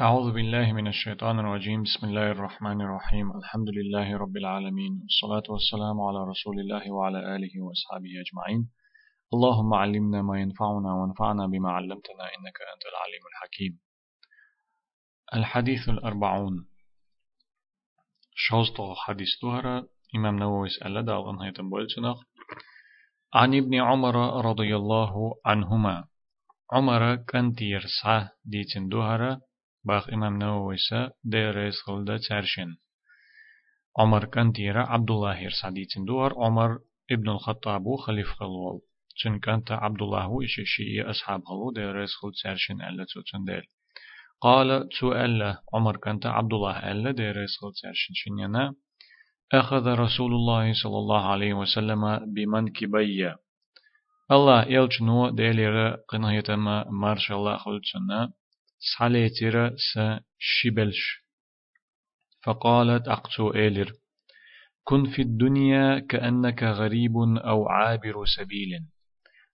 أعوذ بالله من الشيطان الرجيم. بسم الله الرحمن الرحيم. الحمد لله رب العالمين. والصلاة والسلام على رسول الله وعلى آله وأصحابه أجمعين. اللهم علمنا ما ينفعنا وانفعنا بما علمتنا إنك أنت العليم الحكيم. الحديث الأربعون. شوزتو حديث دهرة إمام نووي سأل دال أنهيتم بولتنغ عن ابن عمر رضي الله عنهما. عمر كانت يرسع ديتن دهرة باخ إمام نووي سا ديريس خلدة ترشن عمر كان تيرا عبد الله يرسعدي تندور عمر ابن الخطاب خليف خلوال چون كانت عبد الله إيش شيء أصحاب خلو ديريس خلد ترشن ألا تندل قال سؤال عمر كانت عبد الله ألا ديريس خلد ترشن شنينا أخذ رسول الله صلى الله عليه وسلم بمنكبي. الله يلجنو ديلير قنهيتما مارش الله خلتنا ساليتر س شبلش فقالت أقتو إيلر كن في الدنيا كأنك غريب أو عابر سبيل.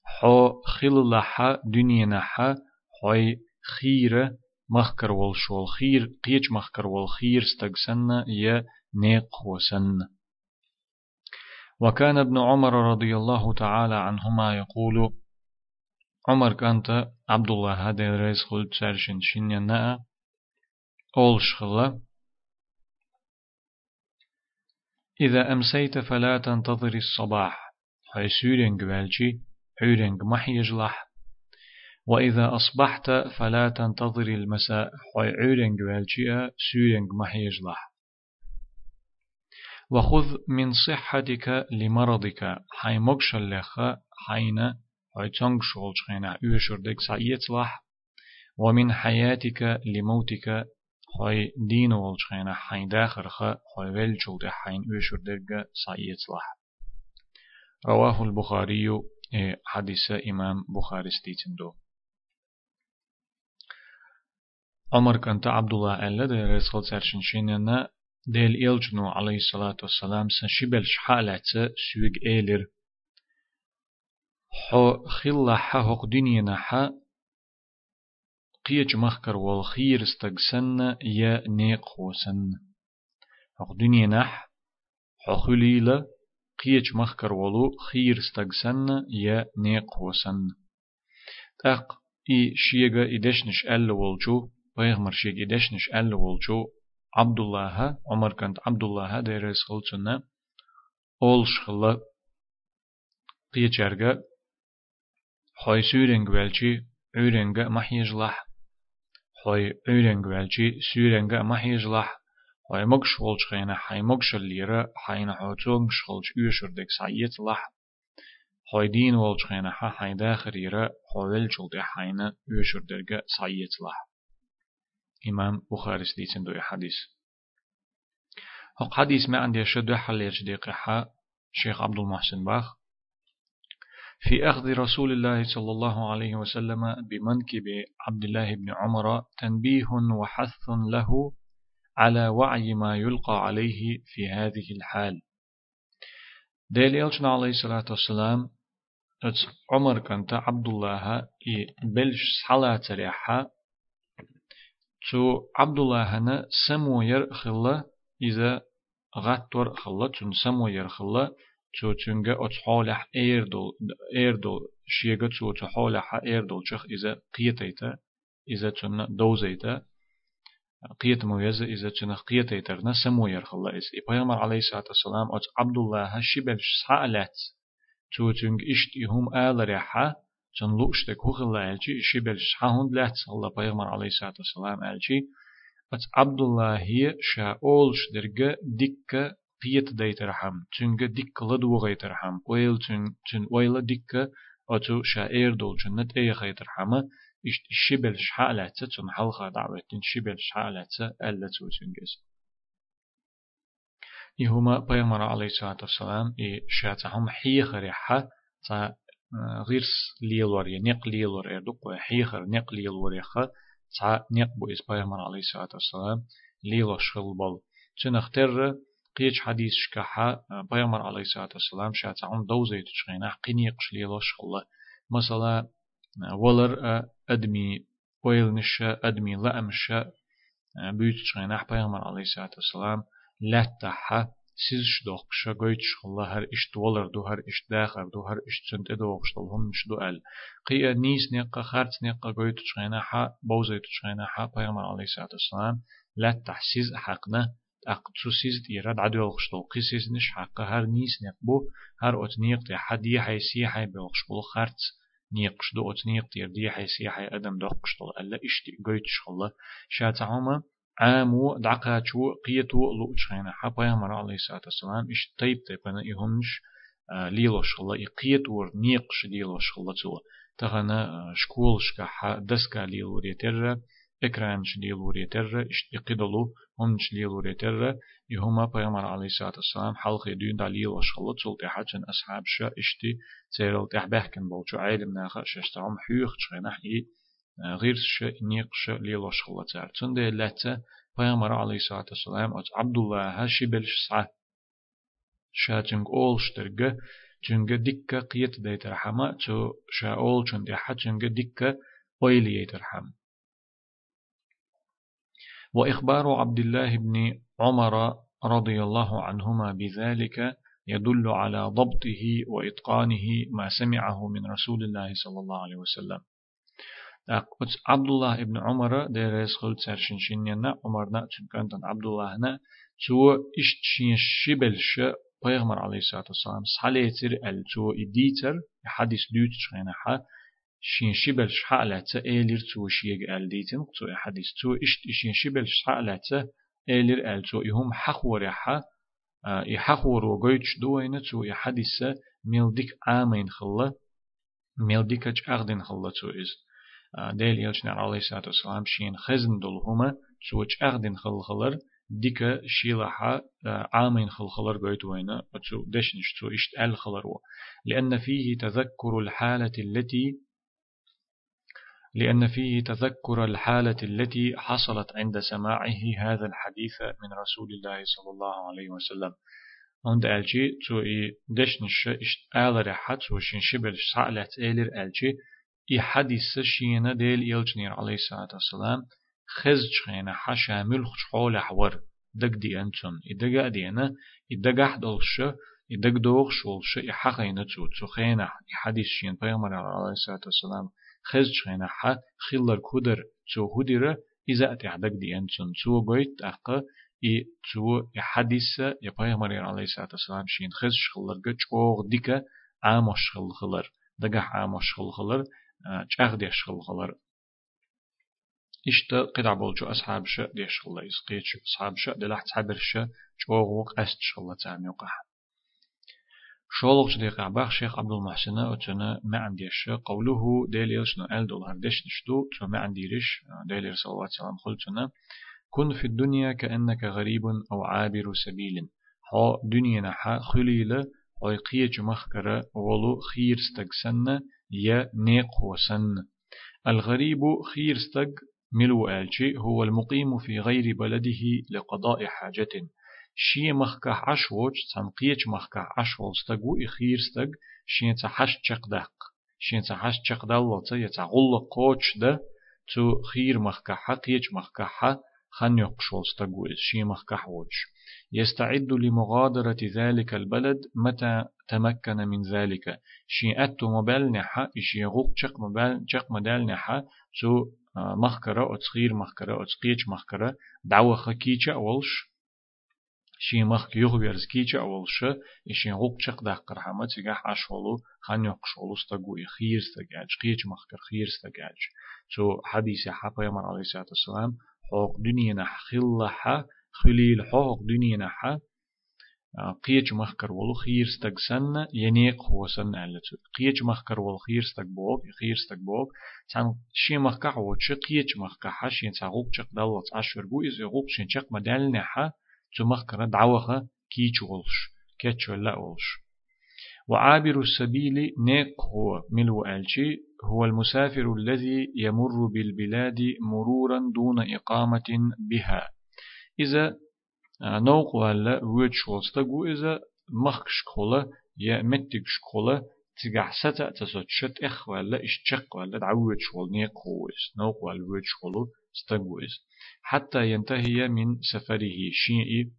حو خل لحا دنيا نحا حوي خير مخكر والشول خير قيج مخكر والخير استقسن يا نيق وسن. وكان ابن عمر رضي الله تعالى عنهما يقول عمر كانت عبد الله هذا رئيس خلد سرشن شنينا أول شخلة إذا أمسيت فلا تنتظر الصباح. هاي سورين قبالجي عورين محيجلح وإذا أصبحت فلا تنتظر المساء. هاي عورين قبالجي سورين محيجلح وخذ من صحتك لمرضك. حي مكشل لخ حين هاي تونغ شغل شخينا يوشر ديك سايتلح ومن حياتك لموتك هاي دين والشخينا حين داخر خ هاي ويلجل دي حين يوشر ديك سايتلح رواه البخاري حديث إمام بخاري ستيتندو عمر كانت عبد الله ألا دي رسول سرشن شينينا ديل إلجنو عليه الصلاة والسلام سنشبل شحالة سويق إيلر حو خلا حق دنيا حا قيج مخكر والخير استقسن يا نيق وسن حق دنيا نح حو خليلة قيج مخكر ولو خير استقسن يا نيق وسن تاق إي شيغا إدشنش أل والجو بيغمر شيغ إدشنش أل والجو عبد الله عمر كانت عبد الله ديرس خلصنا أول شخلا قيجرغا خوي سورنگ ولچی عورنگ محیجلح خوي عورنگ ولچی سورنگ محیجلح خوي مگش ولچ خینا حي مگش لیره حینا حوتونگ شخلچ اوشر دک سایت لح خوي دين ولچ خینا ح حي داخر يره خويل چول دي حينا اوشر درگه سایت لح إمام بخاري ستيتن دو حديث هق حديث ما عندي شدو حليش دقيقة شيخ عبد المحسن باخ في أخذ رسول الله صلى الله عليه وسلم بمنكب عبد الله بن عمر تنبيه وحث له على وعي ما يلقى عليه في هذه الحال. ديل يلشنا عليه الصلاة والسلام عمر كانت عبد الله بلش صلاة ريحة تو عبد الله هنا سمو يرخلا إذا غطور خلا تون سمو يرخلا تو تشنجا أتحولح إيردل إيردل شيغا تو تحولح إيردل شخ إذا قيتيتا إذا تشن دوزيتا قيت مويزة إذا تشن قيتيتا نسمو يرخل إس إبراهيم عليه الصلاة والسلام أت عبد الله هشبل سألت تو تشنج إشتيهم آل ريحة چن لوشتك هو خلا ألشي شبل شحهند لات الله بيغمر عليه الصلاة والسلام ألشي أت عبد الله شاولش درجة دكة ديك لدو غيترحم ويل تن تن ويل ديك أتو شائر دول جنة أي غيترحم إشت شبل شحالة تن حلقة دعوة تن شبل شحالة ألا تو تنجز يهما بيغمر عليه الصلاة والسلام شاتهم حيخ ريحة تا غيرس ليلور ينق ليلور إردوك وحيخر نق ليلور يخا تا نق بو إس بيغمر عليه الصلاة والسلام ليلو شغل بل تنختر قيج حديث شكاحة بيامر عليه الصلاة والسلام شات عم دوزي تشغينا قيني قشلي لوش الله مثلا ولر أدمي ويل نشا أدمي لأ أمشا بيت شغينا بيغمر عليه الصلاة والسلام لا تحا سيز دوخش قويت شخلا هر إش دولار دو هر إش داخر دو هر إش تسنت دوخش هم مش دو أل. قيا نيس نيقا خارت نيقا قويت شغينا حا بوزيت شغينا حا بيغمر عليه الصلاة والسلام لا تحسيز حقنا أقتصو سيز تيراد عدو دو قيسيز نش حقا هر نيس نيقبو هر أت نيق حدي حي سي حي بلغش بلو خارت نيقش دو أت نيق تير دي حي سي حي أدم دو ألا إش تي قويت شخلا. شات عوما عامو دعقاتشو قيتو لوچخينا حبايا مرا عليه الصلاة والسلام إش طيب تيبنا إهمش ليلو شخلا إقيتور نيقش ليلو شخلا تو تغنا شكول شكا دسكا ليلو ريتر إكرانش ليلو ريتر إش إقيدلو همش ليلو ريتر يهما بيامر عليه الصلاة والسلام حلقة دون دليل وشخلة تلتي حجن أصحاب شا إشتي تيرل تحبهكن بولشو عالم ناخا ششترم حيوخ تشغينح إي غيرش نيقش ليلوش خلتار تندي لتا پیغمبر علیه الصلاة والسلام ات عبد الله هاشي بلش سعى شاتنگ اول شترگه چنگه دکه قیت دیتر حما تو شا اول چون دی حچنگه دکه قیلی یتر حم وإخبار عبد الله بن عمر رضي الله عنهما بذلك يدل على ضبطه وإتقانه ما سمعه من رسول الله صلى الله عليه وسلم. عبد الله ابن عمر ديريس خل تسرشن شنينا عمرنا تنكنتن عبد الله نا تو إشت شين شبلش بيغمر عليه الصلاة والسلام صحليتر ال تو إديتر حديث دوت شغينا شين شبلش حالة إيلر تو شيغ ال ديتن تو حديث تو إشت شين شبلش حالة إيلر ال تو إهم حخور حا يحخور وقويتش دوين تو يحديث ميلديك آمين خلا ميلديك أغدين خلا تو إز ديل يلشنا عليه الصلاة والسلام شين خزن دول هما سوچ أغدن خلخلر ديك شيلحا عامين خلخلر قويت وينا دشنش تو إشت أل خلرو لأن فيه تذكر الحالة التي لأن فيه تذكر الحالة التي حصلت عند سماعه هذا الحديث من رسول الله صلى الله عليه وسلم. عند ألجي تو إي دشنش إشت أل رحت وشين شبل سعلت إلر ألجي إي حديث شينا ديل يلجنير عليه الصلاة والسلام خز شخينا حشا ملخ حول حور دق دي أنتم إدقا دينا إدقا حدلش إدق دوغ شولش إحقينا تو خينا إي حديث شين بيغمر عليه الصلاة والسلام خز شخينا حا خلر كودر تو هدر إذا أتي حدق دي أنتم تو قويت أقا إي تو حديث يا بيغمر عليه الصلاة والسلام شين خز شخلر قج أوغ ديكا عامش خلخلر دقا عامش خلخلر چاغ ديش خلغلر إشت قدع بولجو أصحاب شا ديش خلا يسقيتش أصحاب شا دلح تعبر شا چوغوق أست شلا تعمي وقح شولغ جديق عباخ شيخ عبد المحسن أتنا ما عنديش قوله ديل يلشنا أل دولار ديش نشتو تو ما عنديرش ديل صلى الله عليه وسلم خلتنا كن في الدنيا كأنك غريب أو عابر سبيل ها دنيا نحا خليلة ويقيج مخكرة ولو خير استقسن يا نيق وسن الغريب خير استق ملو آلشي هو المقيم في غير بلده لقضاء حاجة شي مخكح عشوج تنقيج مخكح عشوج استقو إخير استق شي تحش تشقدق شي تحش تشقدق يتغل قوش ده تو خير مخكح قيج مخكح خن يقشول استقو شي مخكح وج يستعد لمغادرة ذلك البلد متى تمكن من ذلك. شي أتو مبال نحا إشي غوق شق مبال شق مدال نحا سو مخكرة أتخير مخكرة أتقيج مخكرة دعوة خكيجة أولش شي مخ يغبرز كيجة أولش إشي غوق شق دقر حما تجاح أشولو خان يقشولو استقو خير استقاج قيج مخكر خير استقاج سو حديث حقا يمر عليه الصلاة والسلام حوق دنيا نح خلها خليل حوق دنيا نحا قيج مخكر ولو خير ستق سن ينيق هو سن ألتو قيج مخكر ولو خير ستق بوغ خير ستق بوغ تان شي مخكع وچ قيج مخكع حشين تاغوق چق دلت عشر بو إز يغوق شين چق مدال نحا تو مخكر دعوخه كيج ولش كيتش ولا ولش وعابر السبيل نيق هو ملو ألشي هو المسافر الذي يمر بالبلاد مرورا دون إقامة بها. إذا نوق ولا ويت شولستغو إذا مخش كولا يا متك شكولا تجح ستا تسوت شت إخ ولا إشتق ولا دعوت شول نيق هوس نوق ولا ويت شولو استقوز حتى ينتهي من سفره. شيء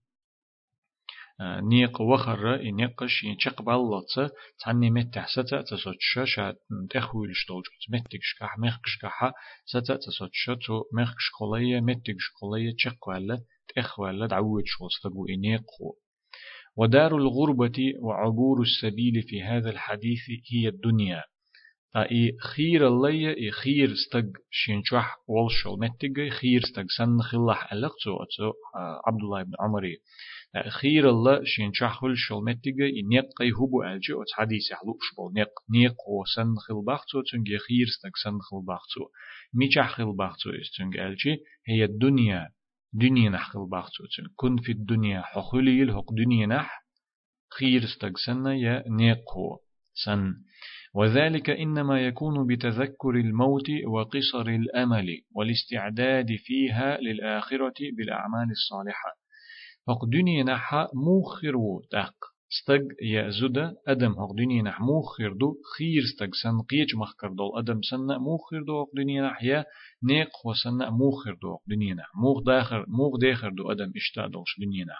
نيق وخر نيقش ينشق باللطة تعني متح ستا تسوتشا شا تخويل شتولج متكش كح مخكش كح ستا تسوتشا تو مخكش قولية متكش قولية تشق ولا تخ ولا دعوت شو استقو إنيقو ودار الغربة وعبور السبيل في هذا الحديث هي الدنيا. اي خير الله اي خير استق شينشوح والشل متجي خير استق سن خلح ألقتو أتو عبد الله بن عمري خير الله شينشوح والشل متجي إنيق قي هبو ألجي أت حديث يحلوش بول نيق نيق و سن خل باختو تنجي خير استق سن خل باختو ميشح خل باختو استنج ألجي هي الدنيا دنيا نح خل باختو تن كن في الدنيا حخلي الحق دنيا نح خير استق سن يا نيق سن. وذلك إنما يكون بتذكر الموت وقصر الأمل والاستعداد فيها للآخرة بالأعمال الصالحة. فق دنيا نحا موخر تاق. استق يأزد أدم. هق دنيا نح موخر دو خير. استق سن قيج مخكر دول أدم. سن موخر دو هق دنيا نح يا نيق. وسن موخر دو هق دنيا نح. موخ داخر موخ داخر دو أدم. إشتا دولش دنيا نح.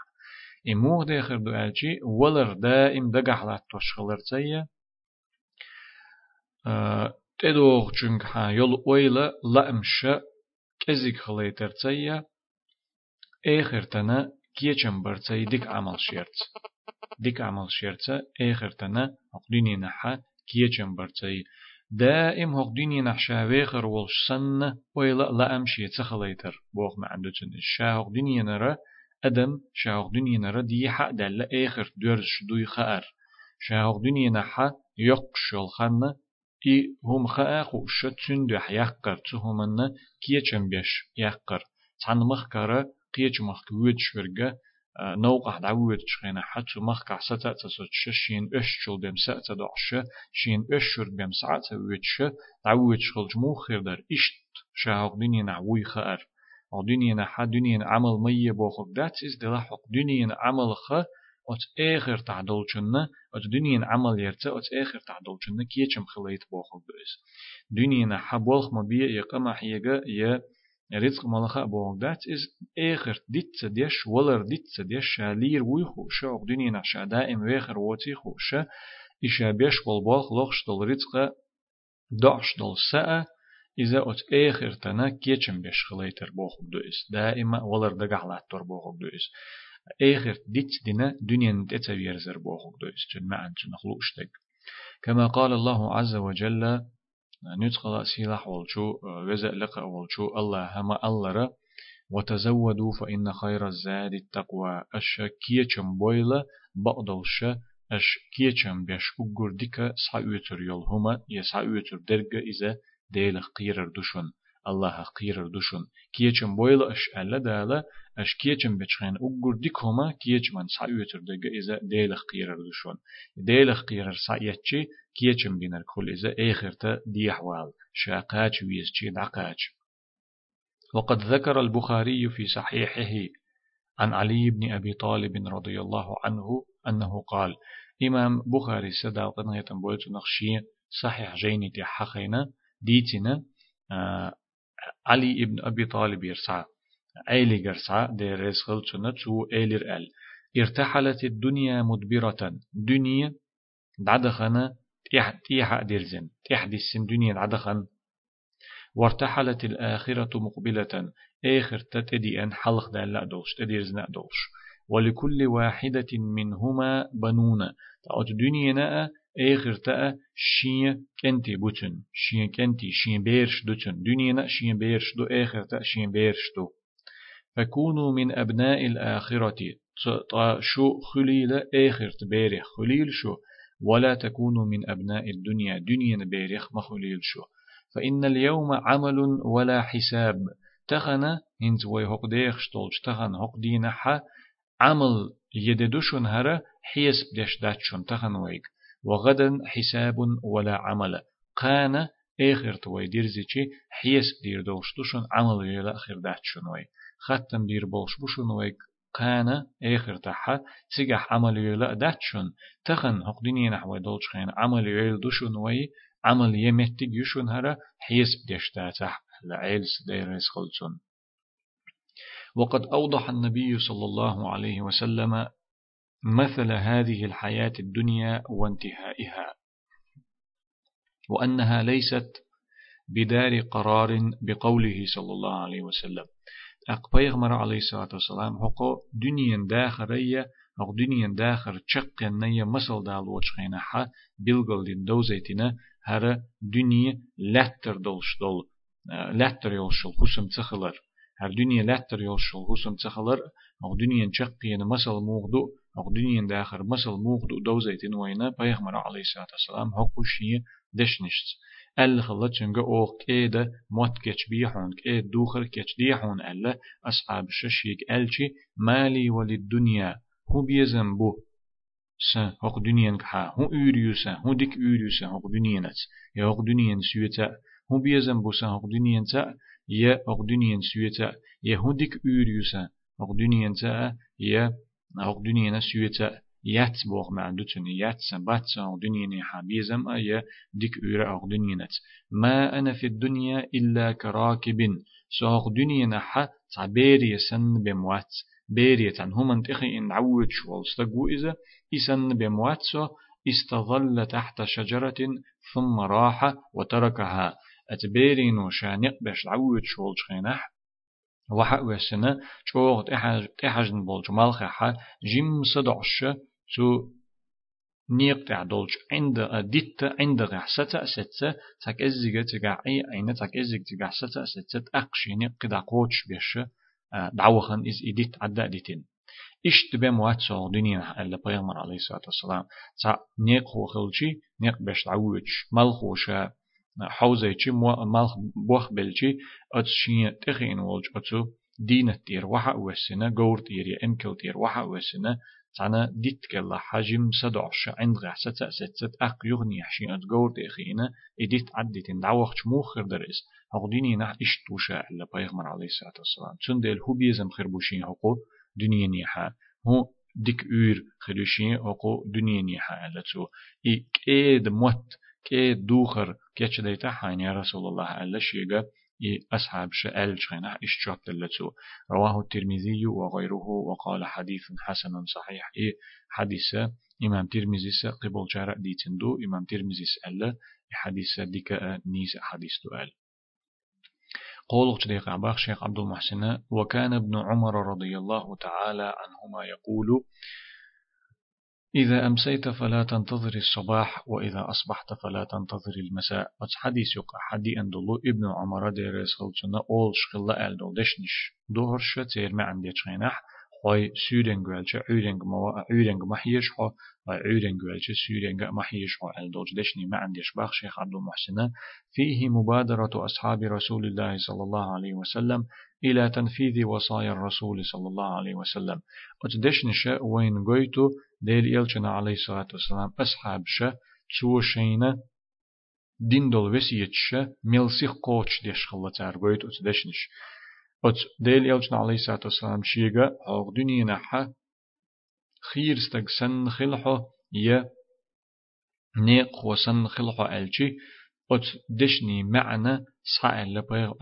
إموخ داخر دو ألجي. ولر دائم دقح لا تشخلر تسيه تدوغ جنگ ها يول ويلا لأمشا كزيك خليتر تسيا آخر تنا كيچم برتسي ديك عمل شيرت ديك عمل شيرت آخر تنا هقديني نحا كيچم برتسي دائم هقديني نحشا ويخر والش سن ويلا لأمشي تخليتر بوغ ما عنده تن الشا هقديني نرى أدم شا هقديني نرى دي حق دل آخر دورش دوي خار شا هقديني نحا يقشل خانه إي هم خاقو شتشن دو يقر تهمنا كيچم بيش يقر تان مخكرة قيچ مخك ويد شورغا نوقع دعوت شخينا حتى مخكع ستا تسوتش شين اش شل بيم ستا دعش شين اش شور بيم ساعة ويتش دعوت شخل جمو خير در اشت شاهق دنيا نعوي خار دنيا نحا دنيا عمل مية بوخك is the لحق دنيا عمل خ ات آخر تعدلچنا ات دنيا عمل يرتا ات آخر تعدلچنا كيچم خليت بوخل بس دنيا حبولخ مبيا يقما حيجا يا رزق ملخا بوغ ذات از آخر ديت ديش ولر ديت ديش شالير ويخو شوق دنيا شا دائم ويخر ووتي خو شا إشا بيش والبوخ لوخش دل رزق دعش دل ساعة إذا أت آخر تنا كيچم بيش خليتر بوخ دوئس دائما ولر دقع تور بوخ دوئس آخر ديت دينا دنيا تتوير زر بوخوك دويس جن ما عن جن خلوشتك كما قال الله عز وجل نتقل سيلاح والشو وزا لقى والشو الله هما الله وتزودوا فإن خير الزاد التقوى أش كيچم بويلة بقدلش أش كيچم بيش أقر ديك سعوتر يول هما يسعوتر درجة إذا ديل قيرر دشون الله قيرر دشون كيچم بويلة أش ألا دالا اش كيچم بچخين اگر ديكوما كيچ من سايوتر دغ اذا ديلخ قيرر دشون ديلخ قيرر سايتشي كيچم بينر كل اذا اخرتا دي احوال شاقاچ ويسچي دقاچ وقد ذكر البخاري في صحيحه عن علي بن أبي طالب رضي الله عنه أنه قال إمام بخاري سدا قنية بولت نخشي صحيح جيني حقينا ديتنا علي بن أبي طالب يرسع. أيلي قرصا دير رزخل تو أيلر أل ارتحلت الدنيا مدبرة. دنيا دعدخنا تيح تيح ديرزن. تيح ديسن دنيا دعدخن. وارتحلت الآخرة مقبلة. آخر تتدي أن حلق لا دوش تديرزنا دوش ولكل واحدة منهما بنون. تعود دنيا نأ آخر تأ شين كنتي بوتن شين كنتي شين بيرش دوتن دنيا نأ شين بيرش دو. آخر تأ شين بيرش دو. فكونوا من أبناء الآخرة شو خليل آخر تباريخ خليل شو. ولا تكونوا من أبناء الدنيا دنيا باريخ مخليل شو. فإن اليوم عمل ولا حساب. تخنا هنت وي هق ديخ شتولش تخن هق دينا عمل يددوشن هرا حيس بدش داتشن تخن ويك وغدا حساب ولا عمل. قانا آخر توي ديرزيشي حيس دير دوشتوشن عمل يلا آخر داتشن ويك ختم دير بولش بوشون ويك قانا آخر تحا تسيجح عمل يلا داتشون تخن هقديني نحو دولش خين عمل يلا دوشون وي عمل يمتك يشون هرا حيس بديش داتح العيل سدير خلصون. وقد أوضح النبي صلى الله عليه وسلم مثل هذه الحياة الدنيا وانتهائها وأنها ليست بدار قرار بقوله صلى الله عليه وسلم. أق بيغمر عليه الصلاة والسلام حقو دنيا داخرية أو دنيا داخر تشق نية مسل دال وشخينا حا بلغل دين دوزيتنا هر دنيا لاتر دولش دول لاتر يولشل خسم تخلر. هر دنيا لاتر يولشل خسم تخلر أو دنيا تشقين مسل موغدو أو دنيا داخر مسل موغدو دوزيتن وينا بيغمر عليه الصلاة والسلام حقو شيء دشنشت. أل خلت شنجا أوه كيدا موت كيش بيحون كيد دوخر كيش ديحون ألا أصحاب الششيك ألشي مالي وللدنيا هو بيزن بو سن هوق دنيا كحا. هو أوريوسا هو ديك أوريوسا هوق دنيا نت يا هوق دنيا سيوتا هو بيزن بو سن هوق دنيا تا يا هوق دنيا سيوتا يا هو ديك أوريوسا هوق دنيا تا يا هوق دنيا سيوتا يات بوغ ما عنده تن يات سان دنيا نحا بيزم أي ديك أورا أو دنيا نت. ما أنا في الدنيا إلا كراكب. ساق دنيا نحا تعبير يسن بموات. بيرية هم انتخي إن عود شوال استقو إذا إسن بموات. استظل تحت شجرة ثم راح وتركها. أتبيرين وشانق بش عود شوال شخينح وحق وسنة شوغ تحجن بولج مالخة جيم صدعش تو نيق تعدلج عند ديت عند غحسة ستة إزجة تجع أي عين تك إزج تجع ستة ستة أقشيني قد قوتش بيش دعوخن إز إديت عدا ديتين. إيش تبي موات سوغ دنيا ألا بيغمر عليه الصلاة والسلام؟ تا نيق هو خلشي نيق بيش تعوج ملخوشا حوزي چي ملخ بوخ بلچي أتشين تخين ولج أتو دينة تير وحا وسنة غور تير يا إمكل تير وحا وسنة تانا ديت كلا حجم سدعش عند غحسة ستة أق يغني حشين أتغور تيخينا إديت عدتين دعوخ موخر درس هغديني نح إشتوشا إلا بيغمر عليه الصلاة والسلام تندل هو بيزم خربوشين حقو دنيا نيحا هو ديك أور خلوشين حقو دنيا نيحا إلا تو إي كيد موت كيد دوخر كيتش ديتا حين يا رسول الله إلا شيغا إي أصحاب شأل شينا إشجعت اللتو رواه الترمذي وغيره وقال حديث حسن صحيح. إي حديث إمام ترمذي قبل جارة ديتندو إمام ترمذي سأل حديث ديك نيس حديث دؤال قول شديق عباق شيخ عبد المحسن وكان ابن عمر رضي الله تعالى عنهما يقول إذا أمسيت فلا تنتظر الصباح وإذا أصبحت فلا تنتظر المساء. حديث يقع. حدي أندلو ابن عمر ديرس خلصنا أول شخلا ألدو دشنش. دهرش تير ما عندي تشينح خوي سورين قوالش عورين ما عورين محيش خو. عورين قوالش سورين محيش خو. الدوج دشني ما عنديش باخ شيخ عبد المحسن فيه مبادرة أصحاب رسول الله صلى الله عليه وسلم إلى تنفيذ وصايا الرسول صلى الله عليه وسلم. أتدشنش وين قويتو ديل يلچنا عليه الصلاة والسلام أصحاب شا تسوشينا دين دول وسيتش ملسيخ قوتش ديش خلطار قويت أتدشنش أت ديل يلجن عليه الصلاة والسلام شيغا أو دنيا نحا خير استق سن خلحو ي نيق وسن خلحو ألجي أت دشني معنى سائل لبغ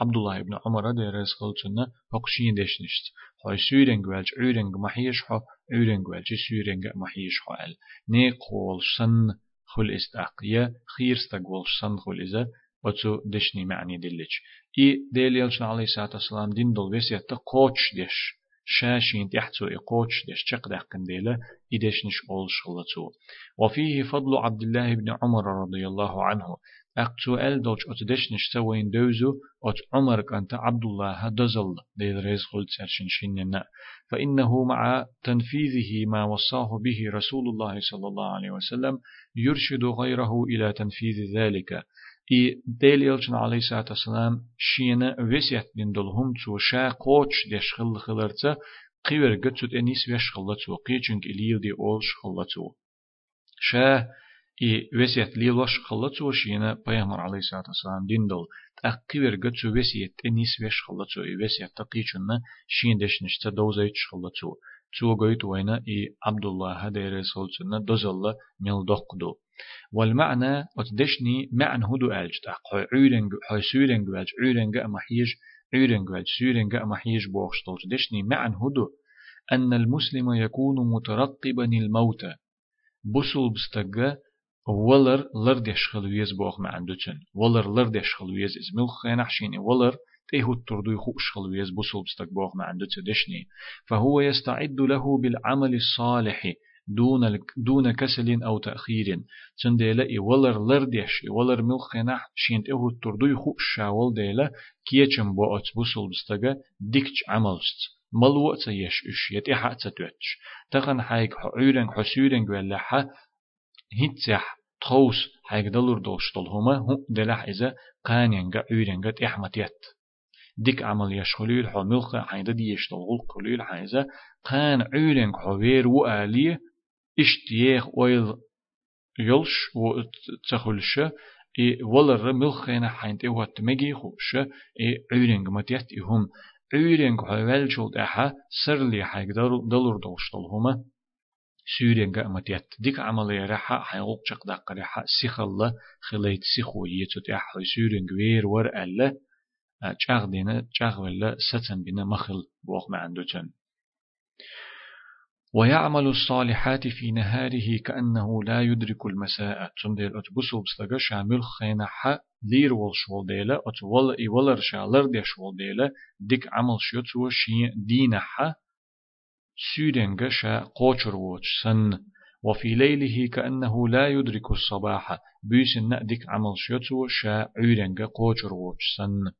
عبد الله بن عمر دي رز خلتنا فقشين دشنشت هاي سورنج والج عورنج محيش حو عورنج والج سورنج محيش حو ال نيق والسن خل استقيا خير استق والسن خل إذا وتو دشني معني دلج إي ديل يلشن عليه الصلاة والسلام دين دول وسيت قوتش دش شاشين تحتو إقوتش دش تق دقن ديلا إدشنش أول شغلتو وفيه فضل عبد الله بن عمر رضي الله عنه. أقتو أل دوش أتدشنش سوين دوزو أت عمر كانت عبد الله دزل ديل سرشن شننا فإنه مع تنفيذه ما وصاه به رسول الله صلى الله عليه وسلم يرشد غيره إلى تنفيذ ذلك. ديل يلجن عليه الصلاة والسلام شينا وسيت من دلهم تو شا قوش ديش خل خلرتا قيور قتت إنيس ويش خلتو قيچنك إليل دي أولش خلتو بيامر عليه الصلاة والسلام دين دل تأقيور قتو وسيت انيس ويش خلتو إي وسيت تقيچن شين ديش نشتا دوزيش خلتو تو قويت وينا إي عبد الله هدير سلطنا دوزل ميل دقدو والمعنى أتدشني معنى هدو ألج حي عيرنج حي سيرنج ألج عيرنج محيج عيرنج ألج سيرنج محيج بوخشتول دشني معنى هدو أن المسلم يكون مترقبا الموت بوصل بستجا ولر لردش خلويز بوخ ما عندوتن ولر لردش خلويز إز ملخ خينح شيني ولر تيهو التردو خوش خلويز بوصل بستك بوخ ما عندوتن دشني فهو يستعد له بالعمل الصالح دون دون كسل أو تأخير تنديلا إي ولر لردش ولر ملخ خينح شين تيهو التردو خوش شاول ديلا كيتشم بو أتبوصل بستجا ديكش عملست ملو تيش إش يتيحا تتوتش تخن حيك عيرن حسيرن ولا ح هيتسح تخوس حيك دلور دوشتل هما هم دلح إذا قانينغا عيرنغا تيحمتيت ديك عمل يشخليل حو ملخ حيدا دي يشتل غلق قليل حيزا قان عيرنغ حوير وآليه اشتيخ ويل يلش و تخلش إي ولر ملخينا حينت إيه وات مجي خوش إي عيرنغ متيت إهم عيرين قوال شول أحا سرلي حيك دلور دوشتل هما سوريان قامتيت ديك عملية رحا حيوق شق دق رحا سيخلا خليت سيخو يتوت أحا سوريان قوير ور ألا چاغ دينا چاغ ولا ستن بنا مخل بوغ ما عنده ويعمل الصالحات في نهاره كأنه لا يدرك المساء تندير أتبسو بستغا شامل خينحا لير والشول ديلا أتول إيولر شالر دي شول ديلا ديك عمل شيوتو شي دينحا سيدنغا شا قوچر ووش سن وفي ليله كأنه لا يدرك الصباح بيسن ديك عمل شيوتو شا عيرنغا قوچر ووش سن.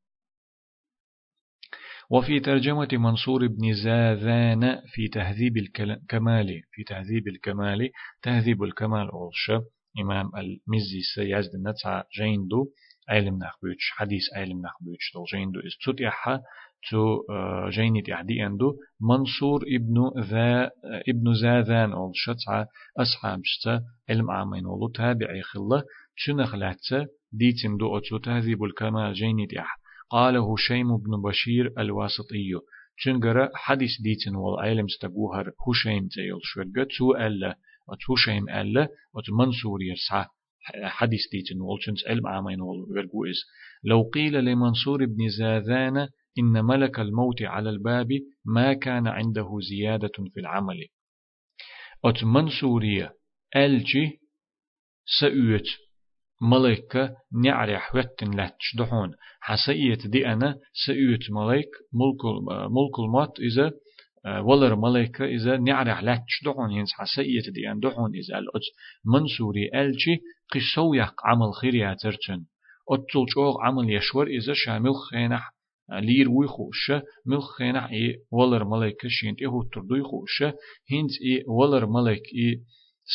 وفي ترجمة منصور بن زاذان في تهذيب الكمال في تهذيب الكمال تهذيب الكمال أولش إمام المزي سيزد نتع جيندو علم نخبوش حديث علم نخبوش تو جيندو استطيعها تو آه، جيني تعدي أندو منصور ابن ذا ابن زاذان أولش تع أصحاب شتا علم عامين ولو تابعي خلا تنخلات ديتم دو أتو تهذيب الكمال جيني تعدي قال هشيم بن بشير الواسطي. تنقر حديث ديتن والعلم ستقوهر هشيم تيل شوغة تو ألا هشيم ألا وتمنصور يرسع حديث ديتن والشنس علم عامين والقوئز لو قيل لمنصور بن زاذان إن ملك الموت على الباب ما كان عنده زيادة في العمل. أت منصورية ألجي سأوت ملائكة نعرح وتن لاتش دحون حسيت دي أنا سيوت ملائك ملك ملك الموت إذا ولر ملائكة إذا نعرح لاتش دحون ينس حسيت دي أن دحون إذا الأج منصوري ألشي قصو يق عمل خير ترتن أتل شوغ عمل يشور إذا شامل خينح لير ويخوش مل خينح إيه ولر ملائكة شينت إيه تردو يخوش هنت إيه ولر ملائك إيه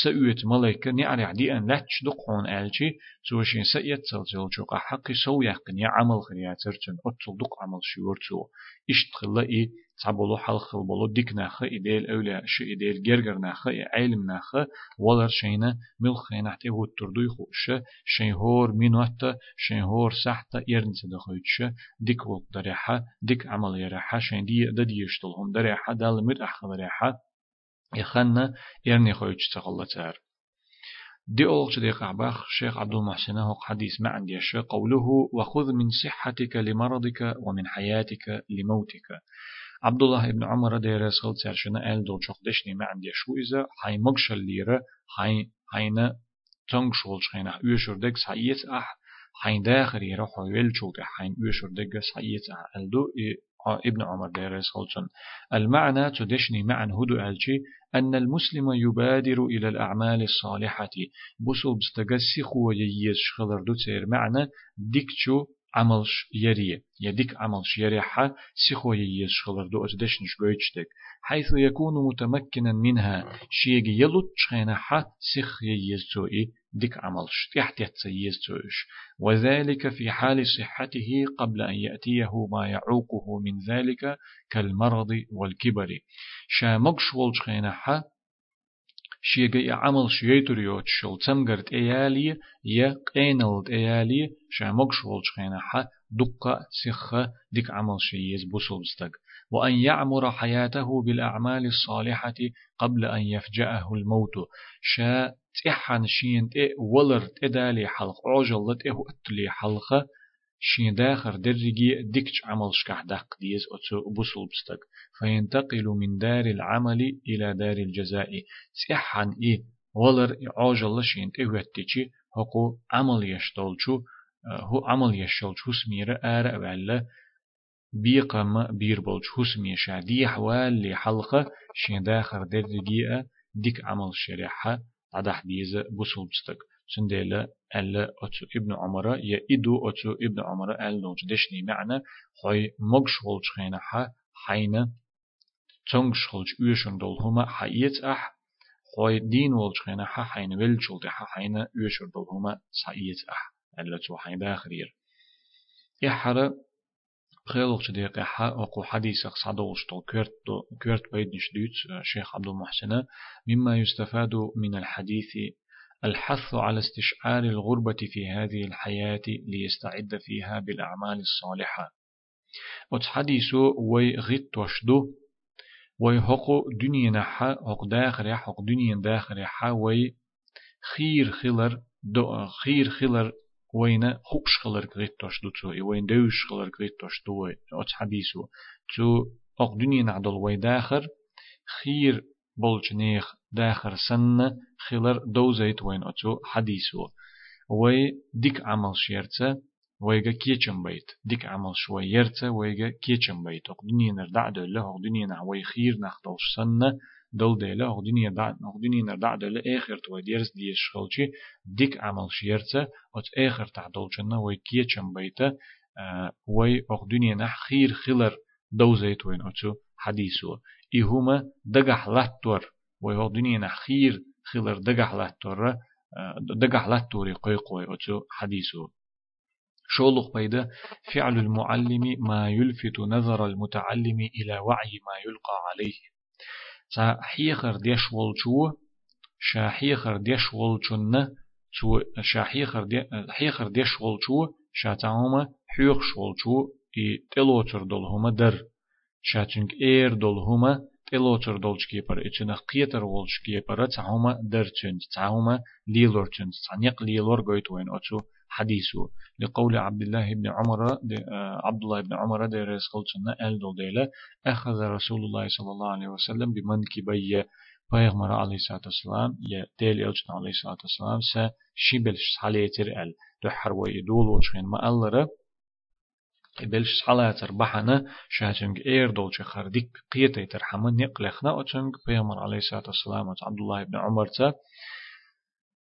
سأويت ملايكة نعري عدي أن لاتش دقون آلشي سوشين سأيت سلسل جوقا حقي سو يقن يعمل خرياترتن أتل دق عمل شورتو إشتخلا إي تعبلو حلخل بلو ديك ناخا إديل أولى شي إديل جرجر ناخا علم ناخا ولر شينا ملخي نحتي هو التردو يخوش شين هور مينوتا شين هور سحتا إرن سدخويتش ديك وقت دريحة ديك عمل يريحة شين دي ددي يشتلهم دريحة دال مر أخ دريحة يخنا إرني خويتش تغلتار دي أولش دي قعباخ شيخ عبد المحسن هو حديث ما عندي قوله وخذ من صحتك لمرضك ومن حياتك لموتك. عبد الله ابن عمر دي رسول ترشنا آل دول دشني ما عندي شو إذا حي مقش الليرة حي حينا تنقشول شخينا يوشر دك سعيت أح حين داخل يروح ويلشوك حين يوشر دك سعيت أح ألدو ابن عمر ديرس خلصن المعنى تدشني معا هدو ألشي أن المسلم يبادر إلى الأعمال الصالحة بسو بستغسي خو شخلر دو معنى ديكتشو عملش يريه يديك عملش يريحة سيخو ييز شخلر دو أتدشنش بيجتك حيث يكون متمكنا منها شيء يلوت شخينها سيخ ييز توئي ديك عملش تحت توش وذلك في حال صحته قبل أن يأتيه ما يعوقه من ذلك كالمرض والكبر شا مقشول شخينها شيء عمل شيء تريوت شل تمغرت إيالي يا قينلت إيالي شا مقشول شخينها دقة سخة ديك عمل شيء يزبوسل بستك وأن يعمر حياته بالأعمال الصالحة قبل أن يفجأه الموت. شا تحن شين تي ولر تدالي حلق عجل تي هو اتلي حلقة. شين داخر درجي ديكش عمل شكح دق ديز أتسو بوصل بستك. فينتقل من دار العمل إلى دار الجزاء. سيحن إيه ولر عجل شين تي واتتشي هقو عمل يشتولشو هو عمل يشتولشو سمير آر أبعلا بيقم بير بولش حسمي شادي حوال لحلقة. شين داخر درجي ديك عمل شريحة. عدح ديز بوصل بستك. سنديلا ألا أتو ابن عمر يا إدو أتو ابن عمر أل نوج دشني معنى خوي مغش ولج خينحا حين تنغش خلج يوشن دول هما حييت أح خوي دين ولج خينحا حين ولجل دحا حين يوشن دول هما سعيت أح ألا تو حين داخرير يحر خيلوش دقيقة حا أقو حديث صدوش تو كرت كرت بيد نشدوت شيخ عبد المحسن مما يستفاد من الحديث الحث على استشعار الغربة في هذه الحياة ليستعد فيها بالأعمال الصالحة. وتحديثو وي غيت وشدو وي حقو دنيا نحا حق داخر حق دنيا داخر حا وي خير خلر دو خير خلر وين خوش خلر غيت تشدو تو وين دوش خلر غيت تشدو وتحديثو تو أق دنيا نعدل وي داخر خير بولجنيخ داخر سنة خلر دوزيت وين أتو حديثو. وي ديك عمل شيرتا ويجا كيچم بيت. ديك عمل شوي يرتا ويجا كيچم بيت. دنيا نردع دولة دنيا نعوي خير نختلش سنة دول دنيا دع أو دنيا نردع دولة آخر تو ديرس ديش شغلشي ديك عمل شيرتا أت آخر تعدل جنة وي كيچم بيتا وي أو دنيا نح خير خلر دوزيت وين أتو حديثو. إهما دقح لاتور ويهو دنيا نخير خلر دقح لاتور دقح لاتوري قوي قوي أتو حديثو شولق بيدا فعل المعلم ما يلفت نظر المتعلم إلى وعي ما يلقى عليه. تا حيخر ديش والجو شا حيخر ديش والجن تو شا حيخر دي حيخر ديش والجو شا تعوما حيخ شولجو إي تلوتر دول هما در. شاتنك إير دول اتشنا قيتر ولش كيبر تعهما درتشن تعهما ليلورتشن تعنيق ليلور قويت وين اتشو حديثه لقول عبد الله بن عمر عبد الله بن عمر دي رسقلتنا ال دول ديلا أخذ رسول الله صلى الله عليه وسلم بمنكبي پیغمبر علیه الصلاة والسلام یا دل الجن علیه الصلاة والسلام سا شبل حاليتر ال دحر ويدول وشين ما الله بلش حالات بحنا شاتنج اير دولش خرديك قيتي ترحمن نقلخنا أتنج بيامر عليه الصلاة والسلام عبد الله بن عمر تا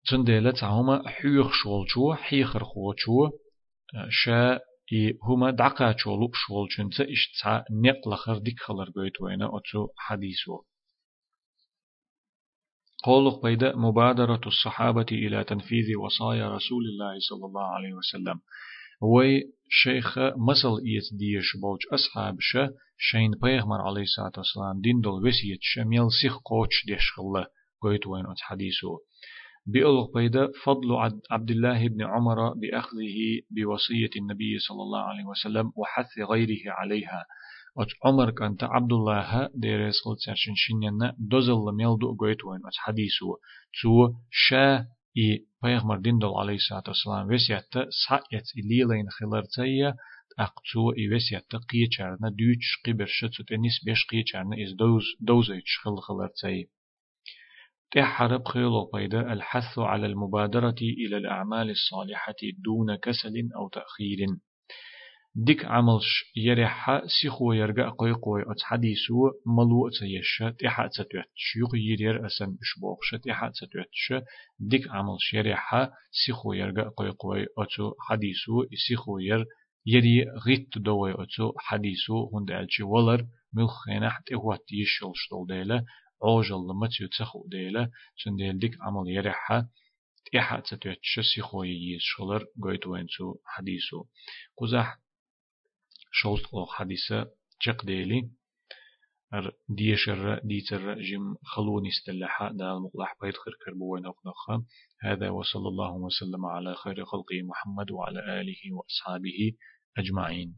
تنديلة تعهما حيخ شولشو حيخر خوشو شا هما شولو شولشن تا إشتسا نقل خرديك خلر بيت وينا أتو حديثو قولق بيد مبادرة الصحابة إلى تنفيذ وصايا رسول الله صلى الله عليه وسلم وي شيخ مسل إيت ديش بوج أصحاب شا شين بيغمر عليه الصلاة والسلام دين دول وسيت شميل سيخ قوش ديش خلا قويت وين أت حديثه بيقول بيدا فضل عبد الله بن عمر بأخذه بوصية النبي صلى الله عليه وسلم وحث غيره عليها أت عمر كانت عبد الله ديريس خلت سرشن شنينا دوزل ميلدو قويت وين أت حديثه تو شا إي بيغمر دين دول عليه الصلاة والسلام وسيات سعيت إليلين خلرتيا أقتو إي وسيات قيچارنا دوچ قبر شتو تنس بيش قيچارنا إز دوز دوزيش خل خلرتي تحرب خيلو بيدا الحث على المبادرة إلى الأعمال الصالحة دون كسل أو تأخير ديك عملش يريحا سيخو يرجع قوي قوي أت حديثو ملو أتيش تيحا تتوتش يغ يرير أسن إشبوخش تيحا تتوتش ديك عملش يريحا سيخو يرجع قوي قوي أتو حديثو سيخو ير يري غيت دوي أتو حديثو هند ألشي ولر ملخينا حتى هو تيشل شتول ديلا عوجل لما تيتسخو ديلا سنديل ديك عمل يريحا تيحا تتوتش سيخو ييش شلر قويت وينتو حديثو. قزح شولت أو حديثة جق ديلي ار ديشر ديتر جم خلوني استلحا دا المقلح بيت خير كربوين أقنخا هذا وصلى الله وسلم على خير خلقه محمد وعلى آله وأصحابه أجمعين.